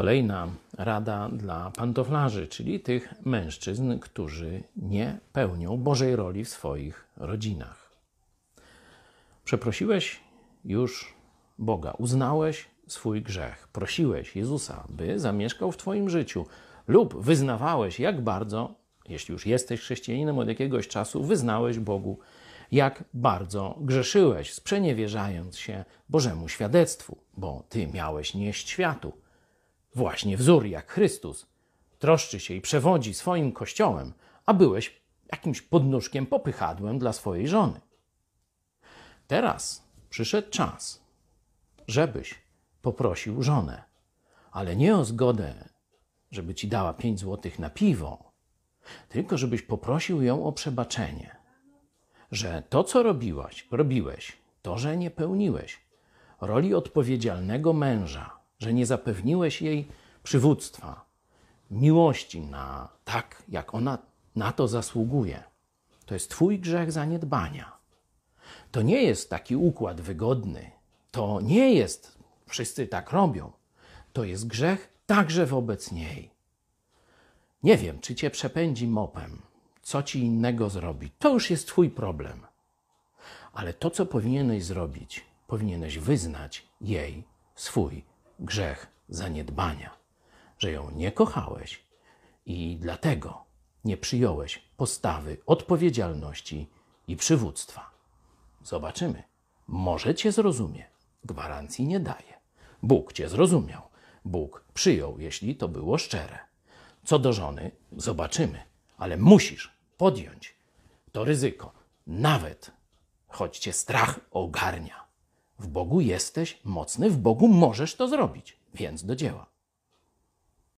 Kolejna rada dla pantoflarzy, czyli tych mężczyzn, którzy nie pełnią Bożej roli w swoich rodzinach. Przeprosiłeś już Boga, uznałeś swój grzech, prosiłeś Jezusa, by zamieszkał w Twoim życiu, lub wyznawałeś, jak bardzo, jeśli już jesteś chrześcijaninem od jakiegoś czasu, wyznałeś Bogu, jak bardzo grzeszyłeś, sprzeniewierzając się Bożemu świadectwu, bo Ty miałeś nieść światu właśnie wzór jak Chrystus, troszczy się i przewodzi swoim kościołem, a byłeś jakimś podnóżkiem, popychadłem dla swojej żony. Teraz przyszedł czas, żebyś poprosił żonę, ale nie o zgodę, żeby ci dała pięć złotych na piwo, tylko żebyś poprosił ją o przebaczenie, że to, co robiłaś, robiłeś, to, że nie pełniłeś roli odpowiedzialnego męża, że nie zapewniłeś jej przywództwa, miłości na tak, jak ona na to zasługuje. To jest Twój grzech zaniedbania. To nie jest taki układ wygodny. To nie jest, wszyscy tak robią. To jest grzech także wobec niej. Nie wiem, czy cię przepędzi mopem, co ci innego zrobi. To już jest Twój problem. Ale to, co powinieneś zrobić, powinieneś wyznać jej swój grzech zaniedbania, że ją nie kochałeś i dlatego nie przyjąłeś postawy odpowiedzialności i przywództwa. Zobaczymy. Może cię zrozumie. Gwarancji nie daje. Bóg cię zrozumiał. Bóg przyjął, jeśli to było szczere. Co do żony, zobaczymy, ale musisz podjąć to ryzyko, nawet choć cię strach ogarnia. W Bogu jesteś mocny, w Bogu możesz to zrobić, więc do dzieła.